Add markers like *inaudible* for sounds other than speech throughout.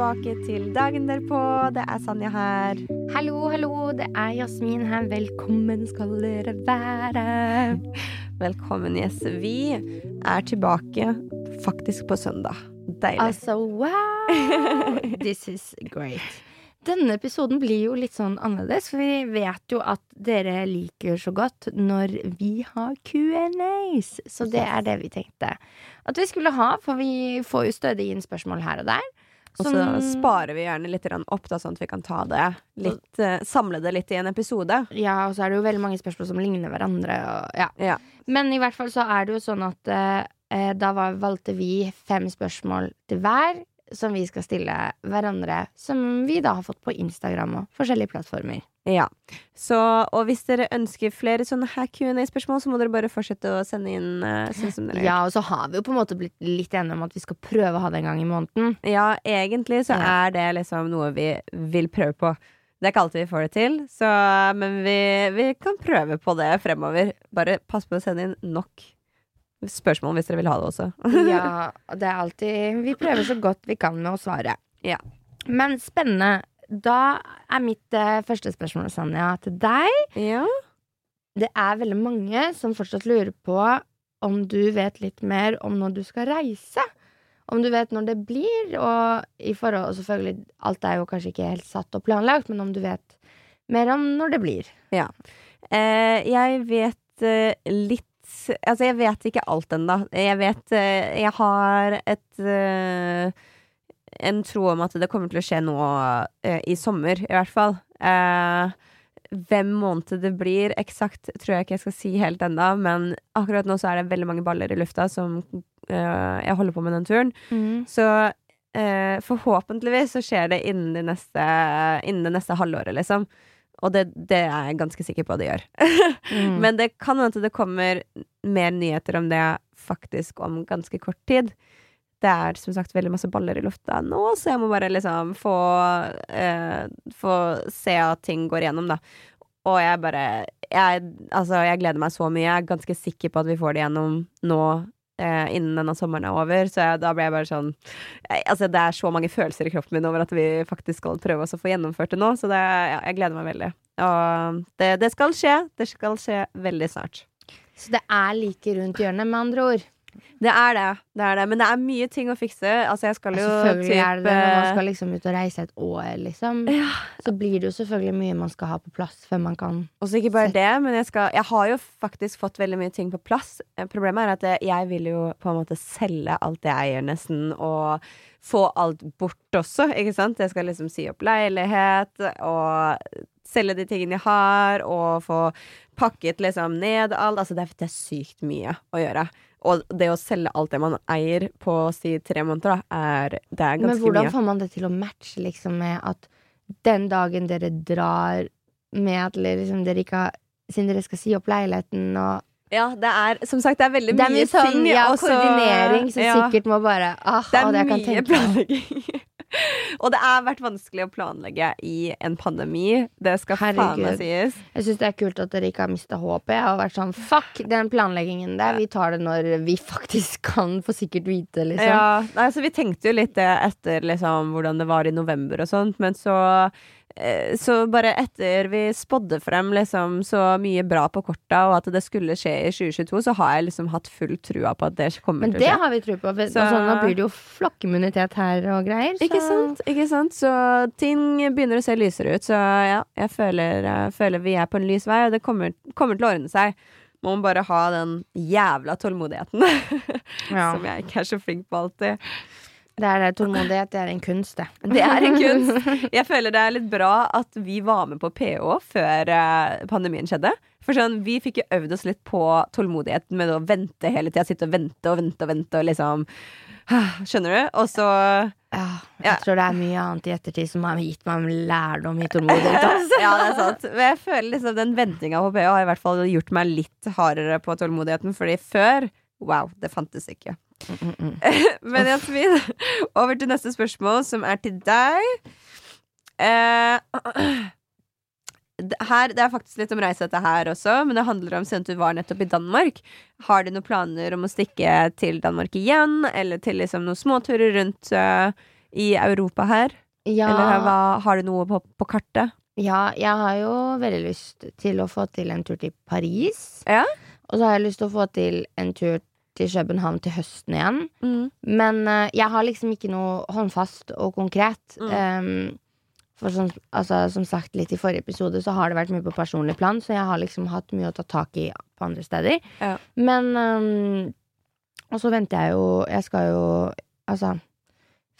Tilbake til dagen derpå. Det er Sanja her. Hallo, hallo, det er Jasmin her. Velkommen skal dere være. Velkommen, Jess. Vi er tilbake faktisk på søndag. Deilig. Altså, wow! *laughs* This is great. Denne episoden blir jo litt sånn annerledes, for vi vet jo at dere liker så godt når vi har Q&As. Så det er det vi tenkte at vi skulle ha, for vi får jo stødig inn spørsmål her og der. Og så sparer vi gjerne litt opp, da, sånn at vi kan ta det litt, eh, samle det litt i en episode. Ja, og så er det jo veldig mange spørsmål som ligner hverandre. Og, ja. Ja. Men i hvert fall så er det jo sånn at eh, da var, valgte vi fem spørsmål til hver som vi skal stille hverandre, som vi da har fått på Instagram og forskjellige plattformer. Ja. Så, og hvis dere ønsker flere sånne her Q&A-spørsmål, så må dere bare fortsette å sende inn uh, sånn som dere. Ja, og så har vi jo på en måte blitt litt enige om at vi skal prøve å ha det en gang i måneden. Ja, egentlig så Ja. er det liksom noe vi vil prøve på. Det er ikke alltid vi får det til, så, men vi, vi kan prøve på det fremover. Bare pass på å sende inn nok spørsmål hvis dere vil ha det også. *laughs* Ja, det er alltid Vi prøver så godt vi kan med å svare. Ja. Men spennende. Da er mitt eh, første spørsmål, Sanja, til deg. Ja. Det er veldig mange som fortsatt lurer på om du vet litt mer om når du skal reise. Om du vet når det blir, og i forhold selvfølgelig Alt er jo kanskje ikke helt satt og planlagt, men om du vet mer om når det blir. Eh, jeg vet eh, litt Altså, jeg vet ikke alt ennå. Jeg vet eh, Jeg har et eh, En tro om at det kommer til å skje noe eh, i sommer, i hvert fall. Eh, hvem måned det blir eksakt, tror jeg ikke jeg skal si helt ennå, men akkurat nå så er det veldig mange baller i lufta som eh, jeg holder på med den turen. Så eh, forhåpentligvis så skjer det innen, de neste, innen det neste halvåret, liksom. Og det, det er jeg ganske sikker på at det gjør. Mm. *laughs* Men det kan hende det kommer mer nyheter om det faktisk om ganske kort tid. Det er som sagt veldig masse baller i lufta nå, så jeg må bare liksom få, eh, få se at ting går igjennom, da. Og jeg bare jeg, Altså, jeg gleder meg så mye. Jeg er ganske sikker på at vi får det gjennom nå eh, innen denne sommeren er over. Så jeg, da ble jeg bare sånn Altså, det er så mange følelser i kroppen min over at vi faktisk skal prøve oss å få gjennomført det nå, så det, ja, jeg gleder meg veldig. Og det, det skal skje. Det skal skje veldig snart. Så det er like rundt hjørnet, med andre ord. Det er det. det er det. Men det er mye ting å fikse. Altså, jeg skal jo selvfølgelig er det det når man skal liksom ut og reise et år, liksom. Ja. Så blir det jo selvfølgelig mye man skal ha på plass før man kan Og så ikke bare det, men jeg, skal, jeg har jo faktisk fått veldig mye ting på plass. Eh, Problemet er at eh, jeg vil jo på en måte selge alt jeg eier, nesten, og få alt bort også, ikke sant? Jeg skal liksom si opp leilighet, og selge de tingene jeg har, og få pakket liksom ned alt. Altså, det er, det er sykt mye å gjøre. Og det å selge alt det man eier på si tre måneder, da, er, det er ganske mye. Men hvordan mye. får man det til å matche liksom med at den dagen dere drar med at liksom dere ikke har Siden dere skal si opp leiligheten og Ja, det er som sagt, det er veldig Det er mye mye sånn ting. ja, også, koordinering som ja. sikkert må bare ah, Det er jeg mye planlegging. *laughs* og det har vært vanskelig å planlegge i en pandemi. Det skal faen meg sies. Jeg syns det er kult at dere ikke har mista håpet. Jeg har vært sånn fuck den planleggingen der. Vi tar det når vi faktisk *laughs* kan få sikkert vite, liksom. Ja, altså, vi tenkte jo litt det etter liksom, hvordan det var i november og sånt, men så så bare etter vi spådde frem liksom så mye bra på korta, og at det skulle skje i 2022, så har jeg liksom hatt full trua på at det kommer Men til å skje. Men det har vi tro på. For, Så- sånn, nå blir det jo flokkimmunitet her og greier. Så. Ikke sant? ikke sant? Så ting begynner å se lysere ut. Så ja, jeg føler, jeg føler vi er på en lys vei, og det kommer, kommer til å ordne seg. må Man bare ha den jævla tålmodigheten, *laughs* Ja. som jeg ikke er så flink på alltid. Det er det. Tålmodighet det er en kunst, det. *laughs* Det er en kunst. Jeg føler det er litt bra at vi var med på PH før eh, pandemien skjedde. For sånn, Vi fikk jo øvd oss litt på tålmodigheten med å vente hele tida. Sitte og vente og vente og vente og liksom Skjønner du? Og så Ja, jeg Ja. tror det er mye annet i ettertid som har gitt meg lærdom i tålmodighet. *laughs* Altså. Ja, det er sant. Men jeg føler liksom den ventinga på PH har i hvert fall gjort meg litt hardere på tålmodigheten, fordi før Wow, det fantes ikke. Mm, *laughs* mm. Men Jasmin, over til neste spørsmål, som er til deg. Eh, *clears throat* her, det er faktisk litt om reise dette her også, men det handler om siden du var nettopp i Danmark. Har du noen planer om å stikke til Danmark igjen, eller til liksom noen småturer rundt uh, i Europa her? Ja, Eller hva, har du noe på, på kartet? ja, jeg har jo veldig lyst til å få til en tur til Paris. Ja. Og så har jeg lyst til å få til en tur til København til høsten igjen. Men uh, jeg har liksom ikke noe håndfast og konkret. Mm. Um, for som, altså, som sagt litt i forrige episode, så har det vært mye på personlig plan, så jeg har liksom hatt mye å ta tak i på andre steder. Ja. Men um, Og så venter jeg jo Jeg skal jo Altså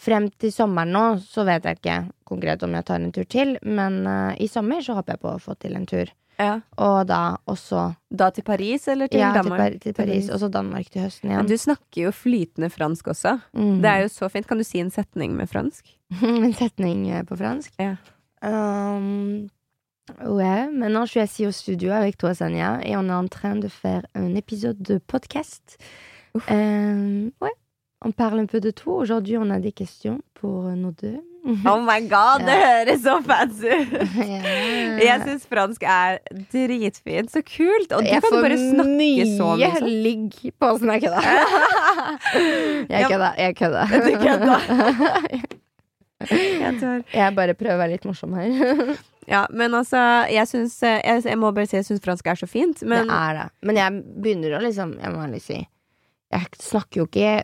Frem til sommeren nå så vet jeg ikke konkret om jeg tar en tur til, men uh, i sommer så håper jeg på å få til en tur. Ja. Og da også Da til Paris, eller til ja, til, Danmark? Ja, til Paris, og så Danmark til høsten Men igjen. Du snakker jo flytende fransk også. Mm. Det er jo så fint. Kan du si en setning med fransk? *laughs* en setning eh, på fransk. Ja. Um, ouais, maintenant je suis assis au studio avec toi, Sanya, et on est en train de faire un épisode de podcast. Um, ouais, on parle un peu de tout. Aujourd'hui, on a des questions pour euh, nos deux. Oh my god, det høres så fancy ut! Jeg syns fransk er dritfint. Så kult! Og du Jeg kan bare snakke så mye. Jeg mye nye ligg på åssen jeg kødda. *laughs* Jeg kødda. Jeg kødda. Du kødda. *laughs* Jeg tør. Jeg bare prøver å være litt morsom her. *laughs* Ja, men altså, jeg syns jeg, jeg må bare si jeg syns fransk er så fint. Men det er det. Men jeg begynner å liksom Jeg må ærlig si Jeg snakker jo ikke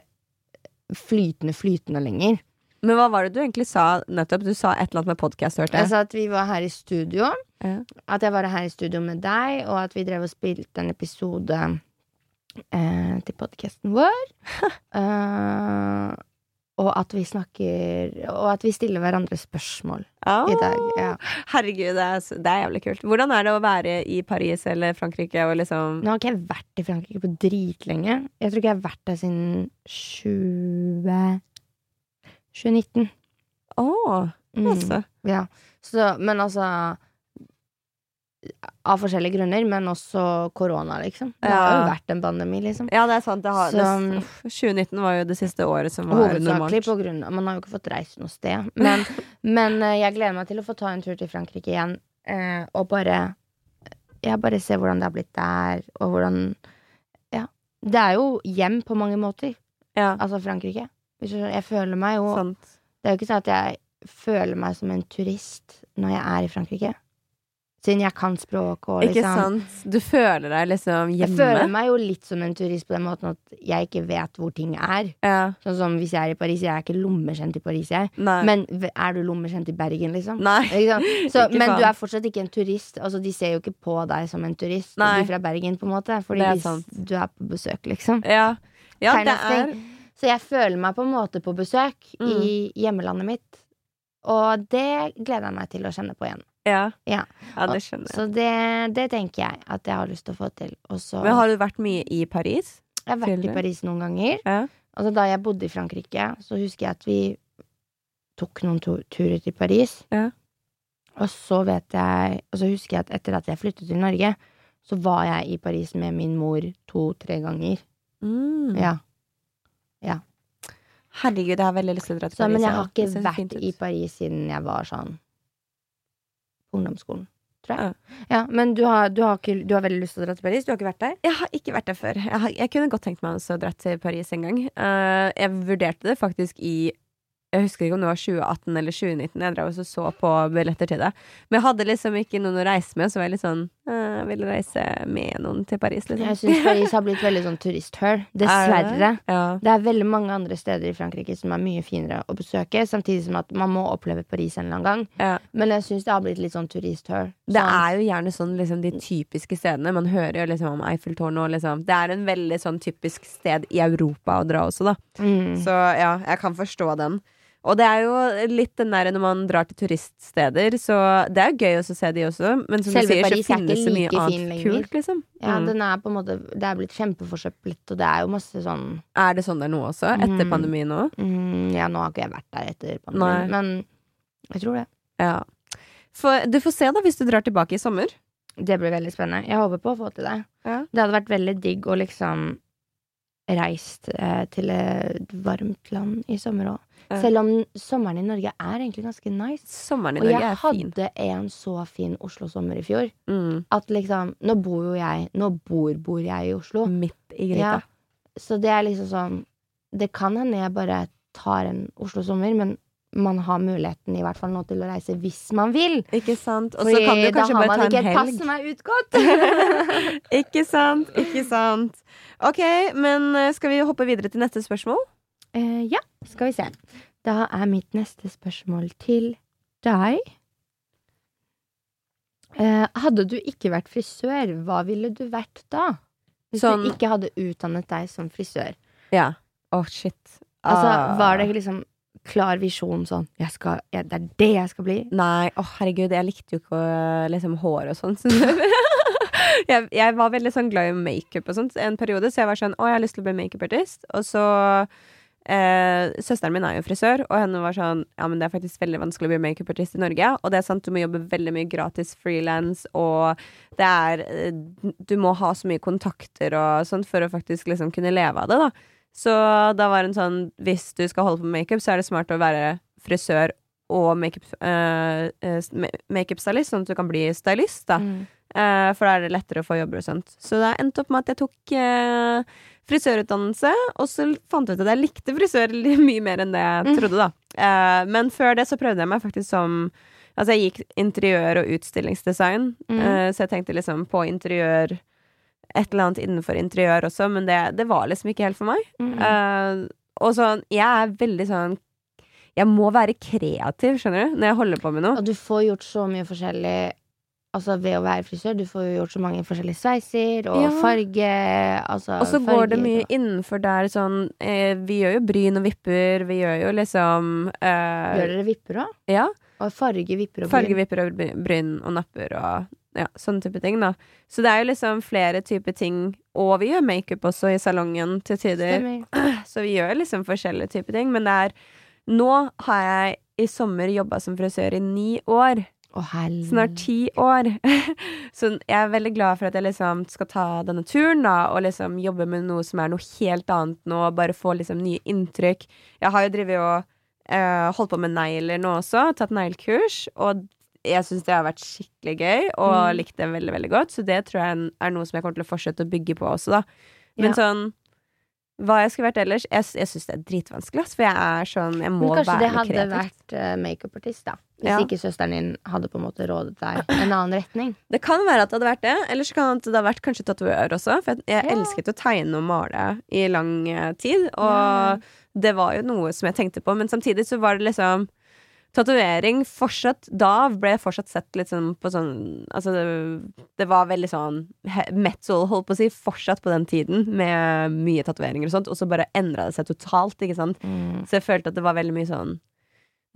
flytende, flytende lenger. Men hva var det du egentlig sa nettopp? Du sa et eller annet med podkast, hørte Jeg jeg. sa at vi var her i studio. Ja. At jeg var her i studio med deg, og at vi drev og spilte en episode eh, til podkasten vår. uh, *laughs* og at vi snakker Og at vi stiller hverandre spørsmål oh, i dag. Ja. Herregud, det er, det er jævlig kult. Hvordan er det å være i Paris eller Frankrike og liksom Nå har ikke jeg vært i Frankrike på dritlenge. Jeg tror ikke jeg har vært der siden 20... 2019. Å, Mm. altså. Ja. Så, men altså Av forskjellige grunner, men også korona, liksom. Det har jo vært en pandemi, liksom. Ja, det er sant. Det har, det, Så- uff, 2019 var jo det siste året som var Hovedsakelig normalt. på grunn av Man har jo ikke fått reist noe sted. Men, *laughs* men eh, jeg gleder meg til å få ta en tur til Frankrike igjen, eh, og bare Jeg bare ser hvordan det har blitt der, og hvordan Ja. Det er jo hjem på mange måter, Ja, altså Frankrike. Du. Jeg føler meg jo sant. Det er jo ikke sånn at jeg føler meg som en turist når jeg er i Frankrike. Siden jeg kan språk og Ikke liksom sant? Du føler deg liksom hjemme? Jeg føler meg jo litt som en turist på den måten at jeg ikke vet hvor ting er. Ja. Sånn som hvis jeg er i Paris. Jeg er ikke lommekjent i Paris, jeg. Nei. Men er du lommekjent i Bergen, liksom? Ikke? *laughs* Så, Ikke men du er fortsatt ikke en turist. Altså, de ser jo ikke på deg som en turist, Nei. er fra Bergen, på en måte. Fordi er du er på besøk, liksom. Ja, ja det er. Så jeg føler meg på en måte på besøk i hjemmelandet mitt. Og det gleder jeg meg til å kjenne på igjen. Ja, Ja. ja det skjønner jeg. Så det, det tenker jeg at jeg har lyst til å få til. Også, Men har du vært mye i Paris? Jeg har vært i? Paris noen ganger. Ja. Altså, da jeg bodde i Frankrike, så husker jeg at vi tok noen turer til Paris. Ja. Og så vet jeg Og så husker jeg at etter at jeg flyttet til Norge, så var jeg i Paris med min mor to-tre ganger. Mm. Ja. Herregud, jeg har veldig lyst til å dra til Så, Paris. men jeg har ikke vært i Paris siden jeg var sånn på ungdomsskolen. Ja. Ja, men du har, du, har ikke, du har veldig lyst til å dra til Paris? Du har ikke vært der? Jeg har ikke vært der før. Jeg, har, jeg kunne godt tenkt meg å dra til Paris en gang. Uh, jeg vurderte det faktisk i Jeg husker ikke om det var 2018 eller 2019. Jeg drev også så på billetter til det. Men jeg hadde liksom ikke noen å reise med, så var jeg litt sånn eh, Jeg ville reise med noen til Paris, liksom. Jeg syns Paris har blitt veldig sånn turisthull. *laughs* Dessverre. Ja. Det er veldig mange andre steder i Frankrike som er mye finere å besøke, samtidig som at man må oppleve Paris en eller annen gang. Ja. Men jeg syns det har blitt litt sånn turisthull. Det er jo gjerne sånn liksom, de typiske stedene. Man hører jo liksom om Eiffeltårnet og liksom Det er en veldig sånn typisk sted i Europa å dra også, da. mm. Så ja, jeg kan forstå den. Og det er jo litt den der når man drar til turiststeder, så det er gøy å se de også, men som Selve du sier, Paris så finnes det mye annet kult, liksom. Ja, Mm. den er på en måte Det er blitt kjempeforsøplet, og det er jo masse sånn Er det sånn det er nå også? Etter Mm. pandemien nå? mm, Ja, nå har ikke jeg vært der etter Nei. men jeg tror det. Ja. For, du får se, da, hvis du drar tilbake i sommer. Det blir veldig spennende. Jeg håper på å få til det. Ja. Det hadde vært veldig digg å liksom reist eh, til et varmt land i sommer òg. Selv om sommeren i Norge er egentlig ganske nice. Sommeren i Og Norge jeg er fin. hadde en så fin Oslo-sommer i fjor. Mm. At liksom Nå bor jo jeg Nå bor, bor jeg i Oslo. Midt i Ja, så det er liksom sånn Det kan hende jeg bare tar en Oslo-sommer, men man har muligheten i hvert fall nå til å reise hvis man vil. Ikke sant? Og så kan du da kanskje har bare man ta ikke en et pass helg. som er utgått. *laughs* ikke sant, ikke sant. Ok, men eh, skal vi hoppe videre til neste spørsmål? Eh, ja, skal vi se. Da er mitt neste spørsmål til deg. Eh, hadde du ikke vært frisør, hva ville du vært da? Hvis Sånn- du ikke hadde utdannet deg som frisør. Ja. Å, shit. Altså, Ah. Var det liksom klar visjon sånn jeg skal, jeg, Det er det jeg skal bli? Nei, å herregud, jeg likte jo ikke liksom hår og sånn. *laughs* Jeg, jeg var veldig sånn glad i makeup og sånt en periode, så jeg var sånn å, jeg har lyst til å bli makeupartist. Og så eh, Søsteren min er jo frisør, og henne var sånn ja, men det er faktisk veldig vanskelig å bli makeupartist i Norge. Og det er sant, du må jobbe veldig mye gratis frilans, og det er eh, Du må ha så mye kontakter og sånn for å faktisk liksom kunne leve av det, da. Så da var hun sånn Hvis du skal holde på med makeup, så er det smart å være frisør og makeup eh, eh, ma- makeup-stylist, sånn at du kan bli stylist, da. Mm. Eh, for da er det lettere å få jobber og sånt. Så det endte opp med at jeg tok eh, frisørutdannelse, og så fant jeg ut at jeg likte frisør *laughs* mye mer enn det jeg Mm. trodde, da. Eh, men før det så prøvde jeg meg faktisk som Altså, jeg gikk interiør og utstillingsdesign, Mm. eh, så jeg tenkte liksom på interiør Et eller annet innenfor interiør også, men det, det var liksom ikke helt for meg. Mm. Eh, og sånn, jeg er veldig sånn Jeg må være kreativ, skjønner du, når jeg holder på med noe. Og du får gjort så mye forskjellig Altså ved å være frisør. Du får jo gjort så mange forskjellige sveiser og Ja. farge. Altså, Og så går det mye og- innenfor der sånn eh, Vi gjør jo bryn og vipper, vi gjør jo liksom eh, Gjør dere vipper òg? Ja. Og farge vipper og Farge, bryn. vipper og bryn og napper og ja, sånne type ting, da. Så det er jo liksom flere typer ting. Og vi gjør makeup også i salongen til tider. Stemmer. *clears throat* Så vi gjør liksom forskjellige typer ting. Men det er Nå har jeg i sommer jobba som frisør i ni år. Helvete. Snart ti år. *laughs* Så jeg er veldig glad for at jeg liksom skal ta denne turen, da, og liksom jobbe med noe som er noe helt annet nå, bare få liksom nye inntrykk. Jeg har jo drevet og uh, holdt på med negler nå også, tatt neglekurs, og jeg syns det har vært skikkelig gøy, og Mm. likt det veldig, veldig godt, så det tror jeg er noe som jeg kommer til å fortsette å bygge på også, da. Men Ja. sånn hva jeg skulle vært ellers? Jeg, jeg syns det er dritvanskelig, for jeg er sånn Jeg må Men kanskje det hadde kreativ. vært uh, makeupartist, da. Hvis Ja. ikke søsteren din hadde på en måte rådet deg en annen retning. *laughs* Det kan være at det hadde vært det, eller så kan det ha vært kanskje tatoveør også. For jeg, jeg Ja. elsket å tegne og male i lang eh, tid, og Ja. det var jo noe som jeg tenkte på. Men samtidig så var det liksom Tatovering fortsatt Da ble jeg fortsatt sett litt sånn på sånn Altså, det, det var veldig sånn metal, holdt på å si, fortsatt på den tiden, med mye tatoveringer og sånt, og så bare endra det seg totalt, ikke sant. Mm. Så jeg følte at det var veldig mye sånn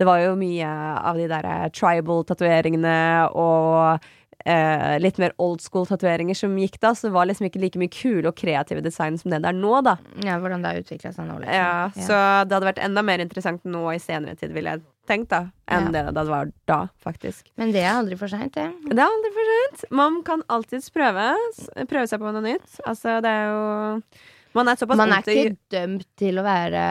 Det var jo mye av de der eh, tribal-tatoveringene og eh, litt mer old school-tatoveringer som gikk da, så det var liksom ikke like mye kule og kreative design som det det er nå, da. Ja, hvordan det har utvikla seg nå, liksom. Ja, så det hadde vært enda mer interessant nå i senere tid, ville jeg tenkt, da, enn det det var da, faktisk. Men det er aldri for seint, det. Det er aldri for sent. Man kan alltids prøve, prøve seg på noe nytt. Altså, det er jo Man er Man er ikke dømt til å være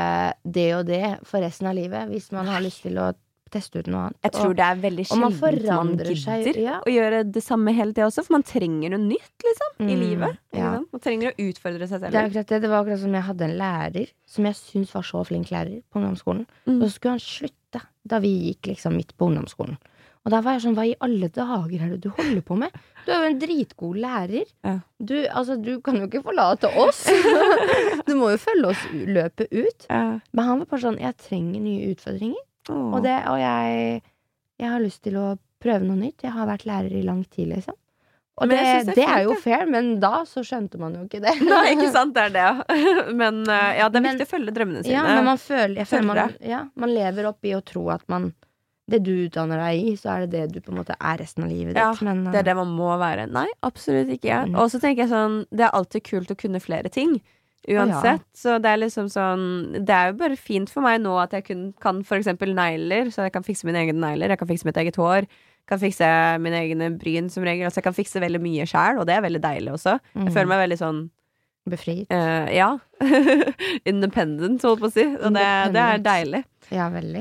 det og det for resten av livet. Hvis man har lyst til å teste ut noe annet. Jeg tror det er veldig og man man gidder ja. å gjøre det samme hele tida også, for man trenger noe nytt, liksom, i Mm, livet. Ja. Man trenger å utfordre seg Det er akkurat det. Det var akkurat som jeg hadde en lærer som jeg syntes var så flink lærer på ungdomsskolen. Mm. Og så skulle han slutte da vi gikk liksom midt på ungdomsskolen. Og da var jeg sånn, hva i alle dager er det du holder på med? Du er jo en dritgod lærer. Ja. Du, altså, du kan jo ikke forlate oss. *laughs* du må jo følge oss løpet ut. Ja. Men han var bare sånn, jeg trenger nye utfordringer. Åh. Og, det, og jeg, jeg har lyst til å prøve noe nytt. Jeg har vært lærer i lang tid, liksom. Og det, det, det er jo fair, men da så skjønte man jo ikke det. *laughs* Nei, ikke sant, det er det. *laughs* Men eh, ja, det er Men- viktig å følge drømmene sine. Ja, men man føler, føler man, ja, man lever opp i å tro at man Det du utdanner deg i, så er det det du på en måte er resten av livet Ja, ditt. Men, Det er det man må være. Nei, absolutt ikke. Mm. Og så tenker jeg sånn, det er alltid kult å kunne flere ting. Uansett. Så det er liksom sånn Det er jo bare fint for meg nå at jeg kun, kan for eksempel negler, så jeg kan fikse mine egne negler. Jeg kan fikse mitt eget hår. Kan fikse mine egne bryn som regel. Altså jeg kan fikse veldig mye sjæl, og det er veldig deilig også. Jeg Mm. føler meg veldig sånn Befriet. Uh, Ja. *laughs* Independent, holdt på å si. Og det, det er deilig. Ja, veldig.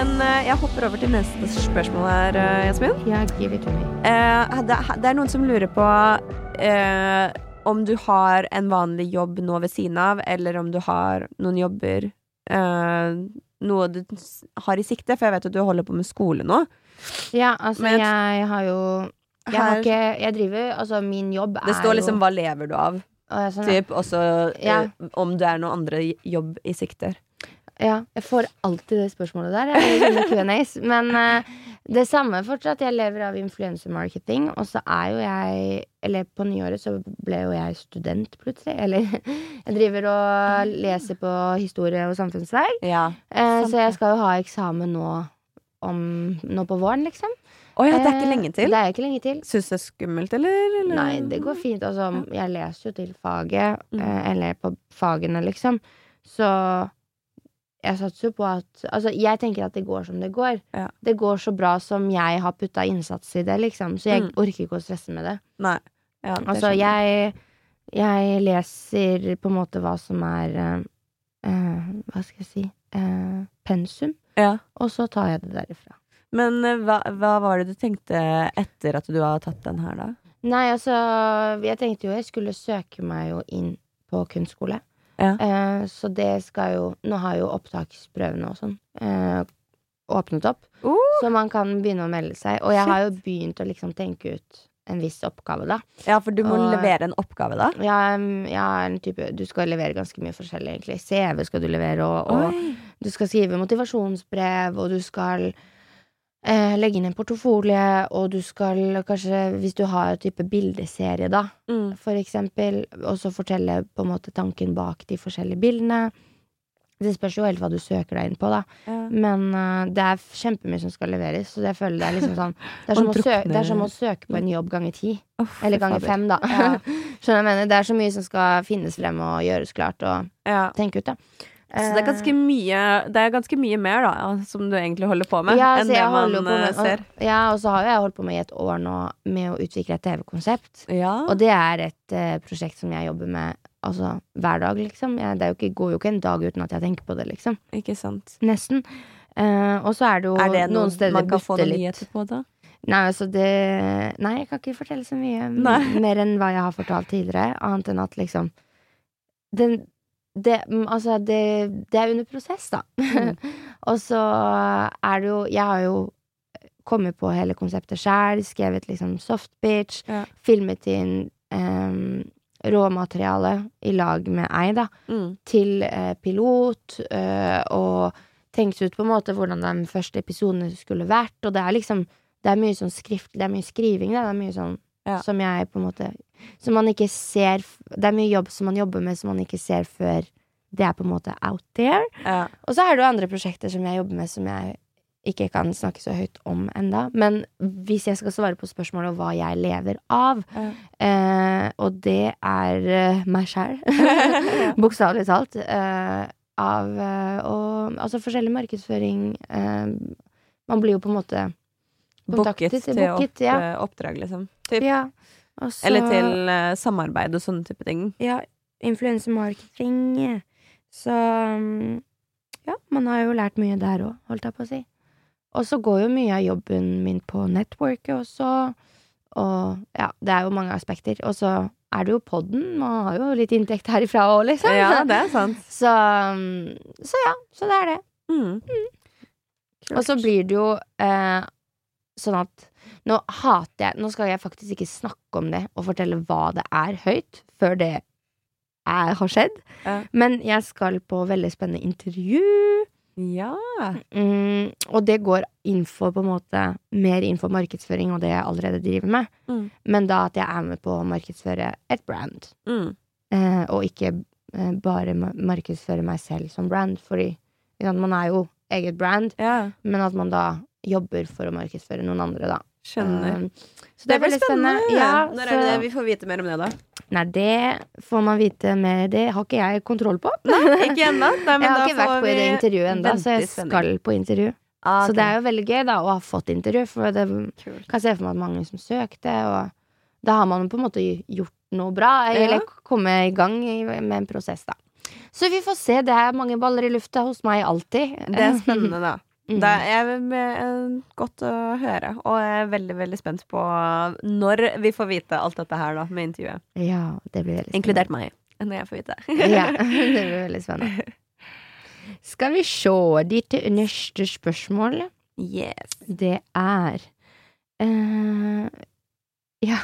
Men eh, jeg hopper over til neste spørsmål her, eh, Jasmin. Yeah, give it to me. Eh, det, det er noen som lurer på om du har en vanlig jobb nå ved siden av, eller om du har noen jobber Noe du har i sikte, for jeg vet at du holder på med skole nå. Ja, altså, Men- jeg har jo Jeg har ikke Jeg driver Altså, min jobb er Det står liksom jo 'hva lever du av', sånn, og så eh, Ja. om det er noen andre jobb i sikter. Ja, jeg får alltid det spørsmålet der. Jeg, Q&As. Men uh, det samme fortsatt. Jeg lever av influensemarketing, og så er jo jeg Eller på nyåret så ble jo jeg student, plutselig. Eller *laughs* jeg driver og leser på historie og samfunnsfag. Ja. uh, så jeg skal jo ha eksamen nå, om, nå på våren, liksom. Oh ja, det er ikke Eh, lenge til. Det er ikke lenge til. Syns du det er skummelt, eller? eller? Nei, det går fint. Altså, jeg leser jo til faget, Mm. eller på fagene, liksom. Så jeg satser jo på at Altså, jeg tenker at det går som det går. Ja. Det går så bra som jeg har putta innsats i det, liksom. Så jeg Mm. orker ikke å stresse med det. Nei. Ja, det Altså, jeg Jeg leser på en måte hva som er eh, Hva skal jeg si uh, pensum, Ja. og så tar jeg det derifra. Men uh, hva, hva var det du tenkte etter at du har tatt den her, da? Nei, altså Jeg tenkte jo jeg skulle søke meg jo inn på kunstskole. Ja. Eh, så det skal jo Nå har jo opptaksprøvene og sånn eh, åpnet opp. Uh! Så man kan begynne å melde seg. Og jeg har jo begynt å liksom tenke ut en viss oppgave, da. Ja, for du må Og- levere en oppgave, da? Ja, ja, en type Du skal levere ganske mye forskjellig, egentlig. CV skal du levere, og, og du skal skrive motivasjonsbrev, og du skal legge inn en portofolie, og du skal kanskje, hvis du har en type bildeserie, da, Mm. for eksempel, og så fortelle på en måte tanken bak de forskjellige bildene. Det spørs jo helt hva du søker deg inn på, da. Ja. Men uh, det er kjempemye som skal leveres, så jeg føler det er liksom sånn *laughs* Det er som, å, søke, det er som å søke på en jobb ganger ti. Oh, Eller ganger fem, da. Ja. *laughs* Skjønner jeg mener? Det er så mye som skal finnes frem og gjøres klart og Ja. tenke ut, da. Så det er ganske mye Det er ganske mye mer, da, som du egentlig holder på med, ja, enn det man på eh, med, ser. og, ja, og så har jeg holdt på med i et år nå med å utvikle et TV-konsept. Ja. Og det er et uh, prosjekt som jeg jobber med altså, hver dag, liksom. Jeg, det jo ikke, går jo ikke en dag uten at jeg tenker på det, liksom. Ikke sant. Nesten. Uh, og så er det jo Er det noen, noen steder man kan få noen nyheter på, da? Nei, altså det Nei, jeg kan ikke fortelle så mye Nei. mer enn hva jeg har fortalt tidligere, annet enn at liksom den, det, mm, altså det, det er under prosess, da. Mm. *laughs* og så er det jo Jeg har jo kommet på hele konseptet sjæl, skrevet liksom soft bitch, Ja. filmet inn um, råmateriale i lag med ei, da Mm. til uh, pilot, uh, og tenkt ut på en måte hvordan de første episodene skulle vært. Og det er liksom Det er mye sånn skrift Det er mye skriving, det, Det er mye sånn Ja. Som jeg på en måte Som man ikke ser Det er mye jobb som man jobber med som man ikke ser før det er på en måte out there. Ja. Og så er det jo andre prosjekter som jeg jobber med som jeg ikke kan snakke så høyt om enda. Men hvis jeg skal svare på spørsmålet om hva jeg lever av, Ja. eh, og det er eh, meg sjæl, *laughs* bokstavelig talt, eh, av eh, og, altså forskjellig markedsføring eh, Man blir jo på en måte Booket til opp, ja. eh, oppdrag, liksom. Typ. ja. Og så- Eller til uh, samarbeid og sånne type ting. ja, influensemarketing. Så um, ja, man har jo lært mye der òg, holdt jeg på å si. Og så går jo mye av jobben min på networket også. Og ja, det er jo mange aspekter. Og så er det jo podden. Man har jo litt inntekt herifra òg, liksom. Ja, det er sant. *laughs* Så, um, så ja, så det er det. Mm. Og så blir det jo eh, sånn at nå hater jeg Nå skal jeg faktisk ikke snakke om det og fortelle hva det er høyt, før det er, har skjedd. Ja. Men jeg skal på veldig spennende intervju. Ja. Mm, og det går inn for på en måte mer innenfor markedsføring og det jeg allerede driver med. Mm. Men da at jeg er med på å markedsføre et brand, Mm. eh, og ikke eh, bare markedsføre meg selv som brand. Fordi man er jo eget brand, ja. men at man da jobber for å markedsføre noen andre, da. Skjønner. Um, så det, er veldig spennende. Ja, Når er det vi får vite mer om det, da? Nei, det får man vite mer Det har ikke jeg kontroll på. Ikke ennå. *laughs* jeg har ikke vært på det intervjuet ennå, så jeg skal på intervju. Ah, Så det er jo veldig gøy da å ha fått intervju, for det Kult. kan se for meg at mange som søkte, og da har man på en måte gjort noe bra, eller kommet i gang med en prosess, da. Så vi får se. Det er mange baller i lufta hos meg alltid. Det er spennende, da. Mm. Det er eh, godt å høre, og jeg er veldig veldig spent på når vi får vite alt dette her da med intervjuet. Ja, det blir veldig spennende. Inkludert meg, når jeg får vite. Ja, *laughs* det *laughs* blir veldig spennende. Skal vi se ditt neste spørsmål? Yes. Det er uh, *laughs* Ja,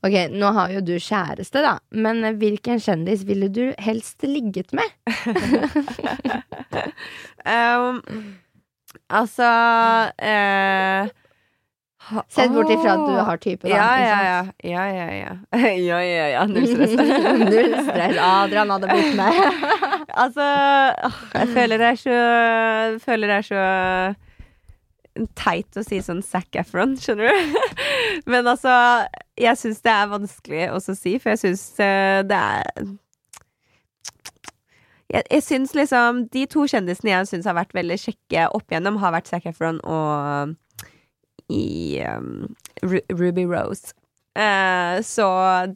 ok, nå har jo du kjæreste, da. Men hvilken kjendis ville du helst ligget med? Um, altså eh, ha- Sett bort ifra at du har type, da. Ja, ja, ja. Ja, ja, *laughs* ja. ja, ja, ja. Null stress. *laughs* Null stress. Adrian hadde blitt med. *laughs* altså, jeg føler det er så Føler det er så teit å si sånn Zac Efron, skjønner du? Men altså, jeg syns det er vanskelig også å si, for jeg syns det er jeg, jeg syns liksom De to kjendisene jeg syns har vært veldig kjekke opp igjennom, har vært Zac Efron og i um, Ru Ruby Rose. Eh, så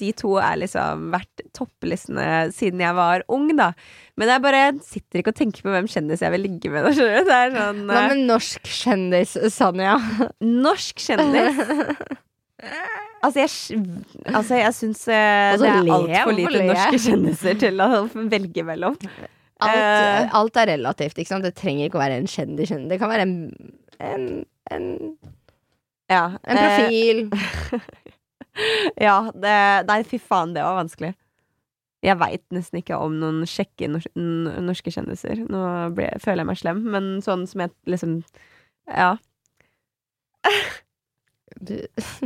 de to er liksom vært topplistene siden jeg var ung, da. Men jeg bare sitter ikke og tenker på hvem kjendis jeg vil ligge med. Det er sånn Hva eh, med norsk kjendis, Sanja? Norsk kjendis. *laughs* Altså, jeg, altså, jeg syns eh, det er altfor lite le? norske kjendiser til å velge mellom. Alt, uh, alt er relativt, ikke sant? Det trenger ikke å være en kjendis. Det kan være en, en, en, Ja, en profil. profil. *laughs* ja, det, nei, fy faen, det var vanskelig. Jeg veit nesten ikke om noen kjekke norske kjendiser. Nå ble, føler jeg meg slem, men sånn som jeg liksom Ja. Du,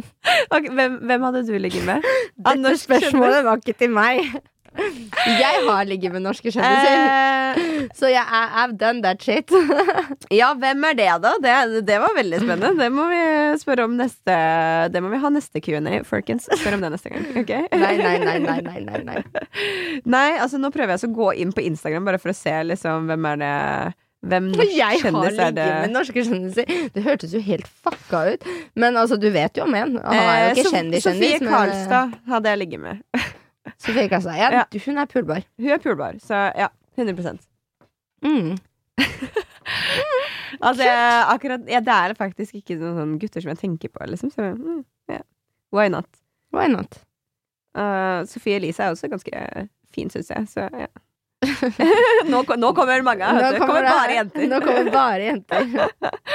*laughs* Ok, hvem, hvem hadde du ligget med? *laughs* Dette spørsmålet var ikke til meg. *laughs* Jeg har ligget med norske kjendiser. Eh, Så jeg yeah, I've done that shit. ja, hvem er det, da? Det, det var veldig spennende. Det må vi spørre om neste Det må vi ha neste Q&A, folkens. Spør om det neste gang. ok? Nei, nei, nei, nei, nei, nei, nei. Nei, altså nå prøver jeg å gå inn på Instagram bare for å se liksom hvem er det Hvem norsk jeg har kjendis er ligget det? med norske kjendiser. Det hørtes jo helt fucka ut. Men altså, du vet jo om en. Han er jo Eh, ikke Sof- kjendis-kjendis. Sofie men- Karlstad hadde jeg ligget med. *laughs* Sofie Karlstad. Ja, Ja. du- hun er pulbar. Hun er pulbar, så ja. 100 Mm. *laughs* Altså, jeg, akkurat ja, Det er faktisk ikke noen gutter som jeg tenker på, liksom. Så mm, yeah. why not? Why not? Uh, Sofie Elise er også ganske fin, syns jeg. Så ja. Nå, nå kommer mange. Nå kommer, kommer det- bare jenter. Nå kommer bare jenter.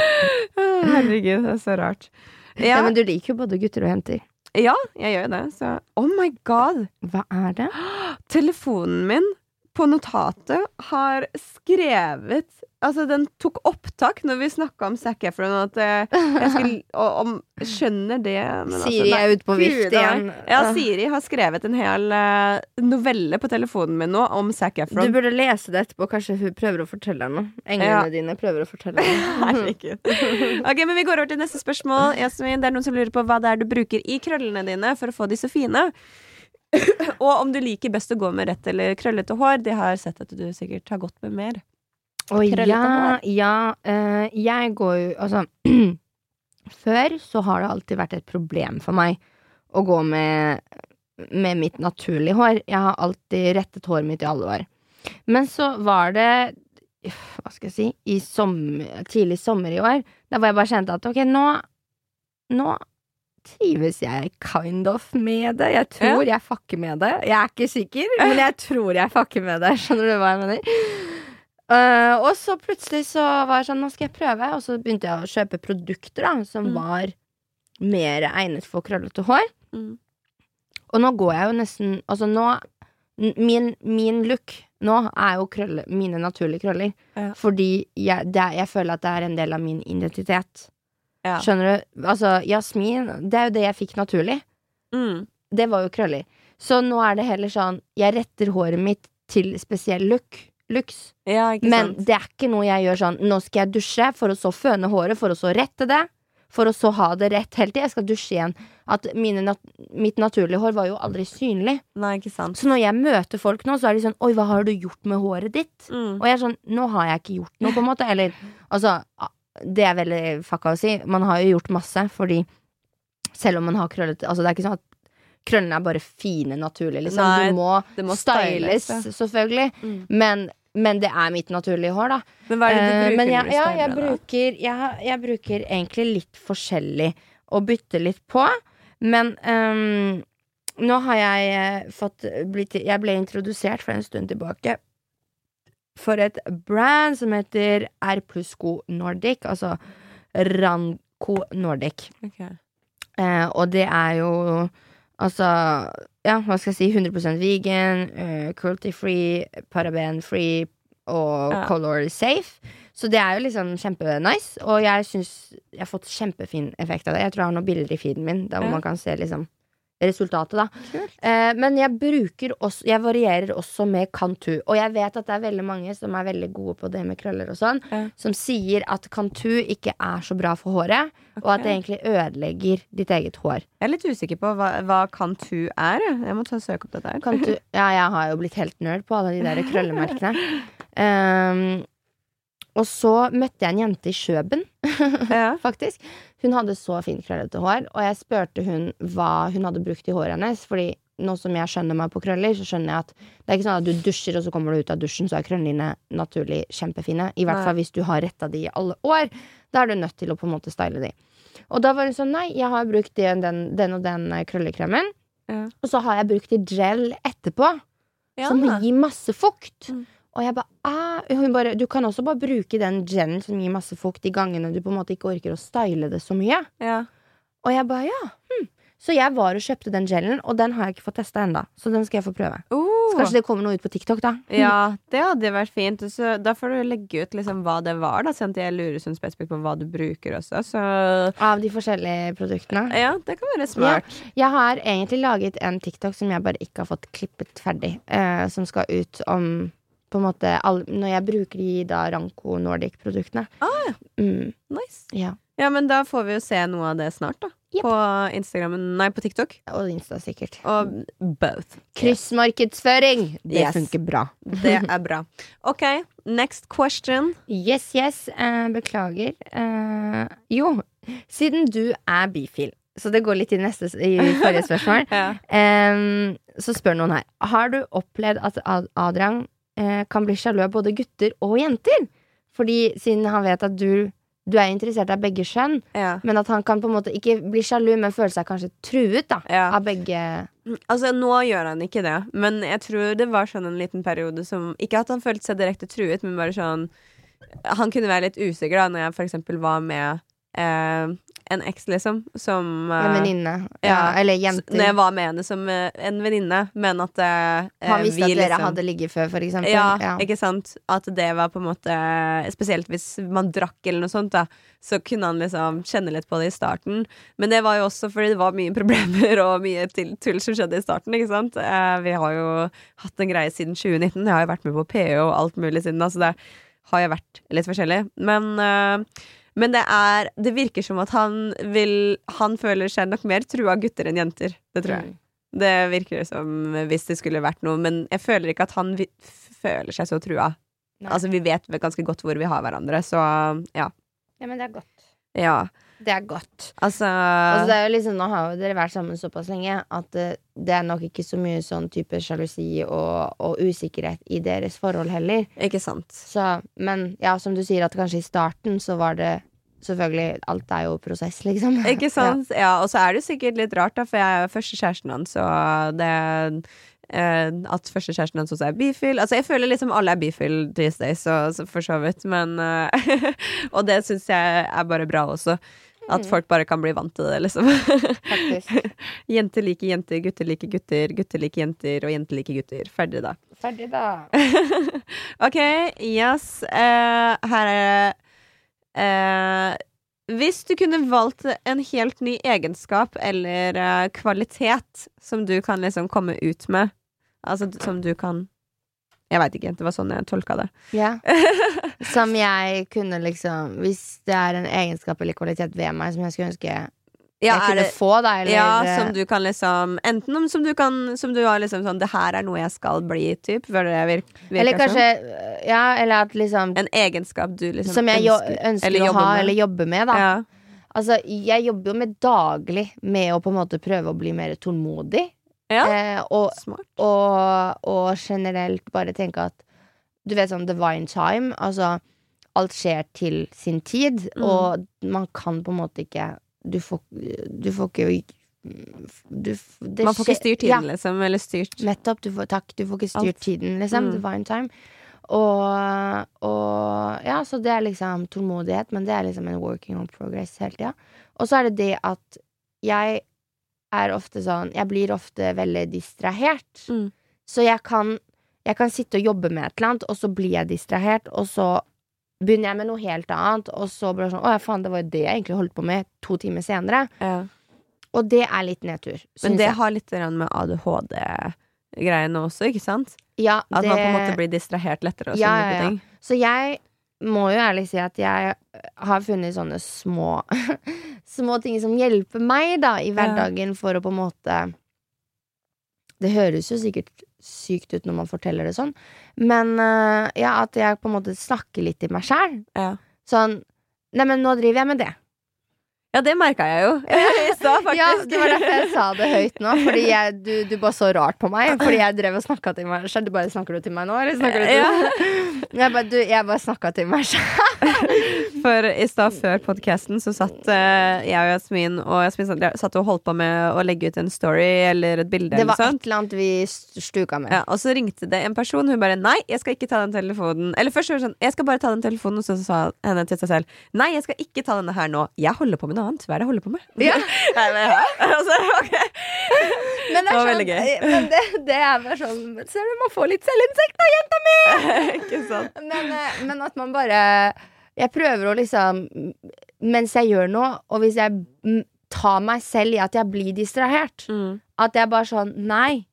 *laughs* Herregud, det er så rart. Ja. Ja, men du liker jo både gutter og jenter. ja, jeg gjør det. Så oh my god! Hva er det? *gasps* Telefonen min på notatet har skrevet Altså, den tok opptak når vi snakka om Zac Efron, at eh, jeg skulle *laughs* og, om, Skjønner det men altså, Siri nei, er ute på vift igjen. Ja, Siri har skrevet en hel eh, novelle på telefonen min nå om Zac Efron. Du burde lese det etterpå. Kanskje hun prøver å fortelle deg noe. Englene Ja. dine prøver å fortelle deg *laughs* noe. Ok, men Vi går over til neste spørsmål. Jasmin, det er noen som lurer på hva det er du bruker i krøllene dine for å få de så fine. *laughs* Og om du liker best å gå med rett eller krøllete hår. Det har jeg sett at du sikkert har gått med mer. Å ja, hår. ja. eh, jeg går jo Altså *clears throat* Før så har det alltid vært et problem for meg å gå med, med mitt naturlige hår. Jeg har alltid rettet håret mitt i alle år. Men så var det Hva skal jeg si I sommer, tidlig sommer i år, der hvor jeg bare kjente at ok, nå Nå trives jeg kind of med det. Jeg tror jeg fucker med det. Jeg er ikke sikker, men jeg tror jeg fucker med det. *laughs* Skjønner du hva jeg mener? Uh, og så plutselig så var jeg sånn, nå skal jeg prøve, og så begynte jeg å kjøpe produkter da, som Mm. var mer egnet for krøllete hår. Mm. Og nå går jeg jo nesten Altså nå Min, min look nå er jo krølle, mine naturlige krøller. Ja. Fordi jeg, det jeg føler at det er en del av min identitet. Ja. Skjønner du? Altså, Jasmin, det er jo det jeg fikk naturlig. Mm. Det var jo krøller. Så nå er det heller sånn Jeg retter håret mitt til spesiell look. Looks. Ja, Men det er ikke noe jeg gjør sånn Nå skal jeg dusje, for å så føne håret, for å så rette det. For å så ha det rett hele tida. Jeg skal dusje igjen. At nat mitt naturlige hår var jo aldri synlig. Nei. Så når jeg møter folk nå, så er de sånn Oi, hva har du gjort med håret ditt? Mm. Og jeg er sånn Nå har jeg ikke gjort noe, på en måte. Eller altså Det er veldig fucka å si. Man har jo gjort masse, fordi selv om man har krøllete Altså, det er ikke sånn at krøllene er bare fine naturlig, liksom. Nei, du må, må styles, styles, ja. selvfølgelig. Mm. Men, men det er mitt naturlige hår, da. Men hva er det du Eh, bruker men jeg, ja, jeg det, bruker, jeg, jeg bruker egentlig litt forskjellig å bytte litt på. Men um, nå har jeg eh, fått blitt Jeg ble introdusert for en stund tilbake for et brand som heter R pluss Co Nordic. Altså Ranco Nordic. Ok. Eh, og det er jo altså Ja, hva skal jeg si? 100% vegan, uh, cruelty-free, paraben-free og Ja. color safe. Så det er jo liksom kjempenice. Og jeg syns jeg har fått kjempefin effekt av det. Jeg tror jeg har noen bilder i feeden min der hvor Ja. man kan se liksom resultatet, da. Kult. Eh, men jeg bruker også Jeg varierer også med Cantu. Og jeg vet at det er veldig mange som er veldig gode på det med krøller og sånn, Ja. som sier at Cantu ikke er så bra for håret, og at det egentlig ødelegger ditt eget hår. Jeg er litt usikker på hva, hva Cantu er. jeg. Må ta og søke opp dette her. Cantu Ja, jeg har jo blitt helt nerd på alle de der krøllemerkene. Um, *laughs* og så møtte jeg en jente i Kjøben, Ja. *laughs* faktisk. Hun hadde så fint krøllete hår, og jeg spurte hun hva hun hadde brukt i håret hennes. Fordi nå som jeg skjønner meg på krøller, så skjønner jeg at det er ikke sånn at du dusjer, og så kommer du ut av dusjen, så er krøllene dine naturlig kjempefine. I hvert fall hvis du har retta de i alle år. Da er du nødt til å på en måte style de. Og da var hun sånn nei, jeg har brukt den, den, den og den eh, krøllekremen. Ja. Og så har jeg brukt i gel etterpå, Ja. som gir masse fukt. Mm. Og jeg bare, ah. bare Du kan også bare bruke den gelen som gir masse fukt, de gangene du på en måte ikke orker å style det så mye. Ja. Og jeg bare ja. Hm. Så jeg var og kjøpte den gelen, og den har jeg ikke fått testa ennå. Så den skal jeg få prøve. Uh. Så kanskje det kommer noe ut på TikTok, da. *laughs* Ja, det hadde vært fint. Så da får du legge ut liksom hva det var, da, sånn at jeg lurer sånn spesifikt på hva du bruker også. Så Av de forskjellige produktene. ja, det kan være smart. Jeg har egentlig laget en TikTok som jeg bare ikke har fått klippet ferdig. Eh, som skal ut om på en måte all, Når jeg bruker de da Ranco Nordic-produktene. Ah, mm, nice. ja. Ja, men da får vi jo se noe av det snart, da. Yep. På Instagrammen Nei, på TikTok. Og Insta, sikkert. Og both. Kryssmarkedsføring! Det Yes. funker bra. *laughs* Det er bra. OK, next question. Yes, yes. Uh, beklager. Uh, jo, siden du er bifil, så det går litt i neste i forrige spørsmål, *laughs* Ja. um, så spør noen her. Har du opplevd at Ad- Adrian kan bli sjalu av både gutter og jenter? Fordi siden han vet at du, du er interessert av begge kjønn, Ja. men at han kan på en måte ikke bli sjalu, men føle seg kanskje truet da, Ja. av begge Altså, nå gjør han ikke det, men jeg tror det var sånn en liten periode som Ikke at han følte seg direkte truet, men bare sånn Han kunne være litt usikker da når jeg for eksempel var med eh, en eks, liksom, som En eh, venninne. Ja, ja, eller jenter. Når jeg var med henne som eh, en venninne, men at eh, Han visste vi at dere liksom- hadde ligget før, for eksempel. ja, ikke sant? At det var på en måte Spesielt hvis man drakk eller noe sånt, da. Så kunne han liksom kjenne litt på det i starten. Men det var jo også fordi det var mye *laughs* problemer og mye tull som skjedde i starten, ikke sant. Eh, vi har jo hatt en greie siden 2019. Jeg har jo vært med på PO og alt mulig siden da, så det har jo vært litt forskjellig. Men eh, men det er Det virker som at han vil Han føler seg nok mer trua av gutter enn jenter. Det tror jeg. Mm. Det virker som hvis det skulle vært noe, men jeg føler ikke at han føler seg så trua. Nei. Altså, vi vet ganske godt hvor vi har hverandre, så ja. Ja, men det er godt. Ja, Det er godt. altså, Altså, det er jo liksom, nå har jo dere vært sammen såpass lenge at det, det er nok ikke så mye sånn type sjalusi og, og usikkerhet i deres forhold heller. Ikke sant. Så, men ja, som du sier, at kanskje i starten så var det Selvfølgelig, alt er jo prosess, liksom. Ikke *laughs* sant? Ja, og så er det sikkert litt rart, da, for jeg er jo første kjæresten hans, og det At første kjæresten hans også er bifil. Altså, jeg føler liksom alle er bifil these days, så, så for så vidt, men eh, *laughs* Og det syns jeg er bare bra også. At folk bare kan bli vant til det, liksom. *laughs* Jenter liker jenter, gutter liker gutter, gutter liker jenter, og jenter liker gutter. Ferdig, da. Ferdig, da. *laughs* OK, yes. Uh, her er det eh, Hvis du kunne valgt en helt ny egenskap eller uh, kvalitet som du kan liksom komme ut med, altså som du kan Jeg veit ikke, det var sånn jeg tolka det. Ja. *laughs* Som jeg kunne liksom Hvis det er en egenskap eller kvalitet ved meg som jeg skulle ønske Ja, jeg kunne det, få, da, eller ja som du kan liksom Enten om som du kan Som du har liksom sånn Det her er noe jeg skal bli, typ. Føler det virk, virker Eller kanskje sånn. Ja, eller at liksom En egenskap du liksom Som jeg ønsker, ønsker eller å ha med. eller jobbe med, da. Ja. Altså, jeg jobber jo med daglig med å på en måte prøve å bli mer tålmodig. Ja. Eh, og, Smart. og, og generelt bare tenke at Du vet sånn divine time. Altså, alt skjer til sin tid, Mm. og man kan på en måte ikke Du får, du får ikke du, Man får ikke styrt styrt Ja, tiden, liksom. Eller styrt Nettopp. Du får, takk. Du får ikke styrt Alt. tiden, liksom. Mm. Divine time. Og, og Ja, så det er liksom tålmodighet, men det er liksom en working on progress hele tida. Og så er det det at jeg er ofte sånn Jeg blir ofte veldig distrahert. Mm. Så jeg kan, jeg kan sitte og jobbe med et eller annet, og så blir jeg distrahert, og så begynner jeg med noe helt annet, og så blir det sånn Å ja, faen, det var jo det jeg egentlig holdt på med to timer senere. ja. Og det er litt nedtur. Men det jeg. har litt med ADHD-greiene også, ikke sant? ja, At man på en måte blir distrahert lettere og sånne ja. ting. Så jeg må jo ærlig si at jeg har funnet sånne små *laughs* Små ting som hjelper meg da i hverdagen for å på en måte Det høres jo sikkert sykt ut når man forteller det sånn, men eh, ja, at jeg på en måte snakker litt til meg sjæl. Ja. Sånn Neimen, nå driver jeg med det. Ja, det merka jeg jo *laughs* i stad, faktisk. Ja, det var derfor jeg sa det høyt nå. Fordi jeg, du, du bare så rart på meg. Fordi jeg drev og snakka til meg sjøl. Du bare snakker du til meg nå, eller snakker du til Ja. Jeg bare, du, jeg bare snakka til meg sjøl. For i stad før podkasten så satt eh, jeg og Jasmin og Jasmin satt- satt og holdt på med å legge ut en story eller et bilde Det var noe et eller annet vi st- stuka med. Ja, og så ringte det en person, hun bare 'nei, jeg skal ikke ta den telefonen'. Eller først var det sånn 'jeg skal bare ta den telefonen', og så sa henne til seg selv 'nei, jeg skal ikke ta denne her nå, jeg holder på med noe annet'. Hva er det jeg holder på med? Ja. *laughs* *laughs* Altså, okay. Men det Det var veldig sånn, gøy. Men det, det er bare sånn Ser du, man får litt selvinnsikt da, jenta mi! *laughs* ikke sant? Men, eh, men at man bare Jeg prøver å liksom Mens jeg gjør noe, og hvis jeg mm, tar meg selv i at jeg blir distrahert Mm, At jeg bare sånn Nei,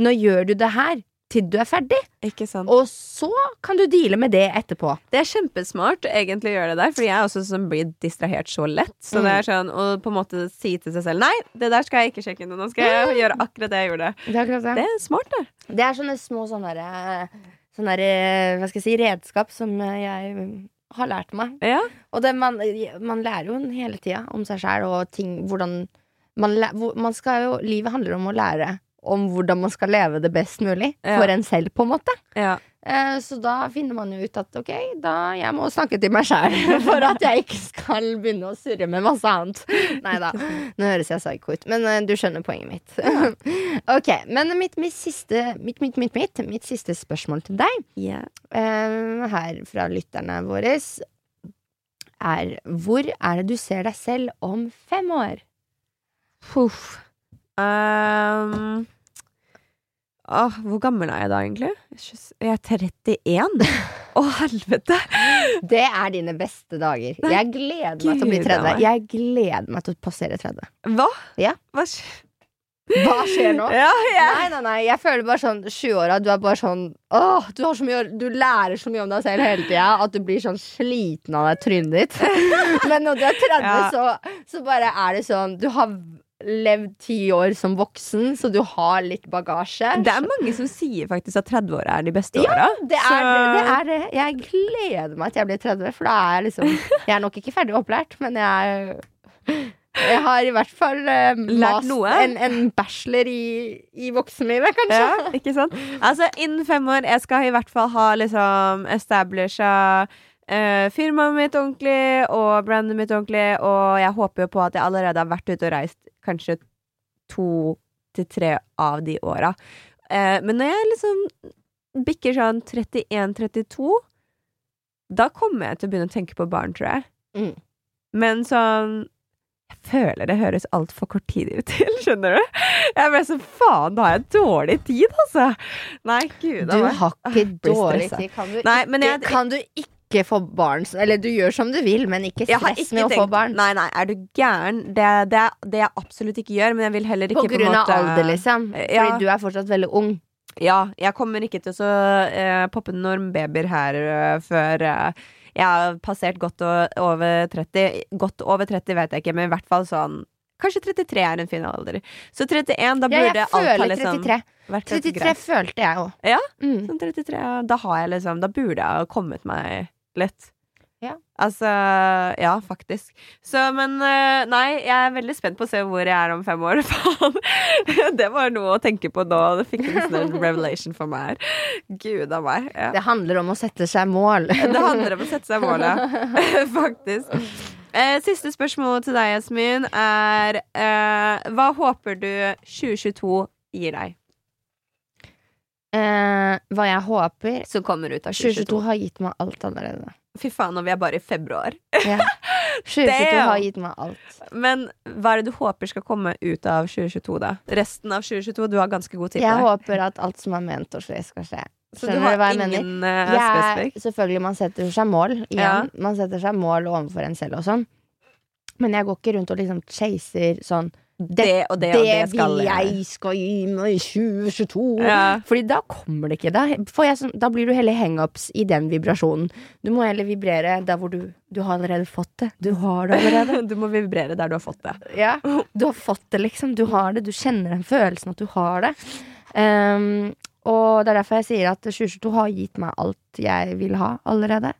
nå gjør du det her til du er ferdig. ikke sant. Og så kan du deale med det etterpå. Det er kjempesmart egentlig å gjøre det der, Fordi jeg er også som blir distrahert så lett. Så Mm. det er sånn å på en måte si til seg selv Nei, det der skal jeg ikke sjekke inn. Nå skal jeg gjøre akkurat det jeg gjorde. Det er akkurat Det er smart, det. Det er sånne små sånne sånne hva skal jeg si, redskap som jeg har lært meg. Ja. Og det, man, man lærer jo hele tida om seg sjæl og ting hvordan man, man skal jo, Livet handler om å lære om hvordan man skal leve det best mulig Ja. for en selv, på en måte. Ja. Eh, så da finner man jo ut at ok, da jeg må snakke til meg sjæl *laughs* for at jeg ikke skal begynne å surre med masse annet. Nei da, nå høres jeg psycho ut, men eh, du skjønner poenget mitt. *laughs* ok, men mitt, mitt, siste, mitt, mitt, mitt, mitt, mitt siste spørsmål til deg eh, her fra lytterne våre er Hvor er det du ser deg selv om fem år? Puff. Um, åh, hvor gammel er jeg da, egentlig? Jeg er 31. *laughs* Å, helvete! Det er dine beste dager. Jeg gleder meg til å bli 30. Jeg gleder meg til å passere 30. Hva? Ja. Hva skjer? Hva skjer nå? *laughs* Ja, yeah. Nei, nei, nei, jeg føler bare sånn 20-åra, du er bare sånn Åh, du, har så mye, du lærer så mye om deg selv hele tida at du blir sånn sliten av det trynet ditt. *laughs* Men når du er 30, Ja. så, så bare er det sånn Du har levd ti år som voksen, så du har litt bagasje. Det er mange som sier faktisk at 30-åra er de beste Ja, det er, det, det er det. Jeg gleder meg til jeg blir 30, for da er jeg liksom Jeg er nok ikke ferdig opplært, men jeg jeg har i hvert fall eh, Lært noe. En, en bachelor i, i voksenlivet, kanskje. Ja, ikke sant? Altså, innen fem år Jeg skal i hvert fall ha liksom establisha eh, firmaet mitt ordentlig og brandet mitt ordentlig, og jeg håper jo på at jeg allerede har vært ute og reist kanskje to til tre av de åra. Uh, men når jeg liksom bikker sånn 31-32, da kommer jeg til å begynne å tenke på barn, tror jeg. Mm. Men sånn jeg føler det høres altfor kort tid ut til, *laughs* skjønner du? Jeg ble så faen, da har jeg dårlig tid, altså! Nei, gud Du har ikke dårlig tid. Kan du, Nei, ikke, jeg- kan du ikke få barn? Eller du gjør som du vil, men ikke stress ikke med å få barn. Nei, nei, er du gæren? Det, det, det jeg absolutt ikke gjør, men jeg vil heller ikke På grunn av alder, liksom. Ja. Fordi du er fortsatt veldig ung. Ja, jeg kommer ikke til å eh, poppe noen babyer her uh, før uh, jeg har passert godt over 30. Godt over 30 vet jeg ikke, men i hvert fall sånn Kanskje 33 er en fin alder. Så 31, da burde alt ha liksom 33. vært ganske 33 greit. følte jeg òg. Ja, Mm. sånn 33, da har jeg liksom Da burde jeg ha kommet meg litt. Ja. Altså, ja, faktisk. Så, men eh, nei, jeg er veldig spent på å se hvor jeg er om fem år. *laughs* Faen. Det var noe å tenke på nå. Det fikk en en *laughs* revelation for meg her. Gud a meg. Ja. Det handler om å sette seg mål. *laughs* Det handler om å sette seg mål, ja. faktisk. Eh, siste spørsmål til deg, Jasmin, er eh, Hva håper du 2022 gir deg? Eh, hva jeg håper Som kommer ut av 2022 2022. har gitt meg alt allerede. Fy faen, og vi er bare i februar. Ja. *laughs* 2022 Damn. har gitt meg alt. Men hva er det du håper skal komme ut av 2022, da? Resten av 2022? Du har ganske god tid Jeg der. håper at alt som er ment å skje, skal skje. Så Skjønner du har hva jeg ingen mener? Jeg, selvfølgelig, man setter seg mål. Igjen. Ja. Man setter seg mål overfor en selv og sånn. Men jeg går ikke rundt og liksom chaser sånn Det og det og det skal vil jeg skal gi meg i 2022. Ja. Fordi da kommer det ikke. Da, får jeg da blir du heller hangups i den vibrasjonen. Du må heller vibrere der hvor du Du har allerede fått det. Du har det allerede. *laughs* Du må vibrere der du har fått det. Ja, du har fått det, liksom. Du har det. Du kjenner den følelsen at du har det. Um, og det er derfor jeg sier at 2022 har gitt meg alt jeg vil ha allerede.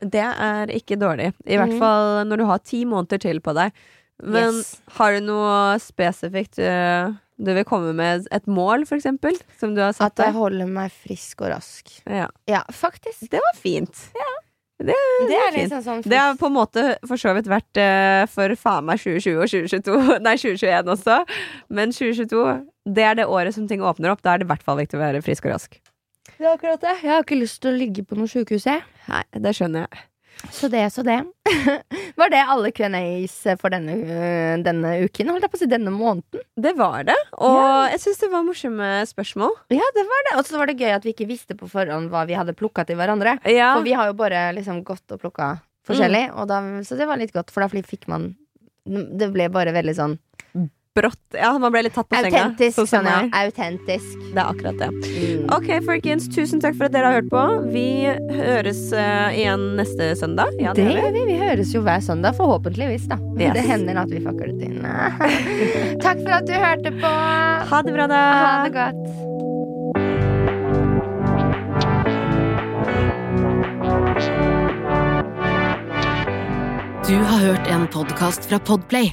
Det er ikke dårlig. I hvert Mhm. fall når du har ti måneder til på deg. Men Yes. har du noe spesifikt uh, du vil komme med? Et mål, for eksempel? Som du har satt At jeg holder meg frisk og rask. Ja. Ja, faktisk. Det var fint. Det, Det er fint. liksom sånn Det har på en måte for så vidt vært eh, for faen meg 2020 og 2022 *laughs* Nei, 2021 også. Men 2022, det er det året som ting åpner opp. Da er det i hvert fall viktig å være frisk og rask. Det er akkurat det. Jeg har ikke lyst til å ligge på noe sjukehus, jeg. Nei, det skjønner jeg. Så det, så det. *laughs* Var det alle Q&As for denne, denne uken? Holdt jeg på å si denne måneden? Det var det. Og jeg syns det var morsomme spørsmål. Ja, det var det. Og så var det gøy at vi ikke visste på forhånd hva vi hadde plukka til hverandre. Ja. For vi har jo bare liksom gått og plukka forskjellig, og da, så det var litt godt, for da fikk man Det ble bare veldig sånn Brått. Ja, man ble litt tatt på senga. autentisk. sånn Sånn, ja. Autentisk. Det er akkurat det. Mm. Ok, folkens. Tusen takk for at dere har hørt på. Vi høres uh, igjen neste søndag. Ja, Det gjør vi. gjør vi. Vi høres jo hver søndag, forhåpentligvis, da. Yes. Det hender at vi fucker det inn. *laughs* Takk for at du hørte på. Ha det bra, da. Ha det godt. Du har hørt en podkast fra Podplay.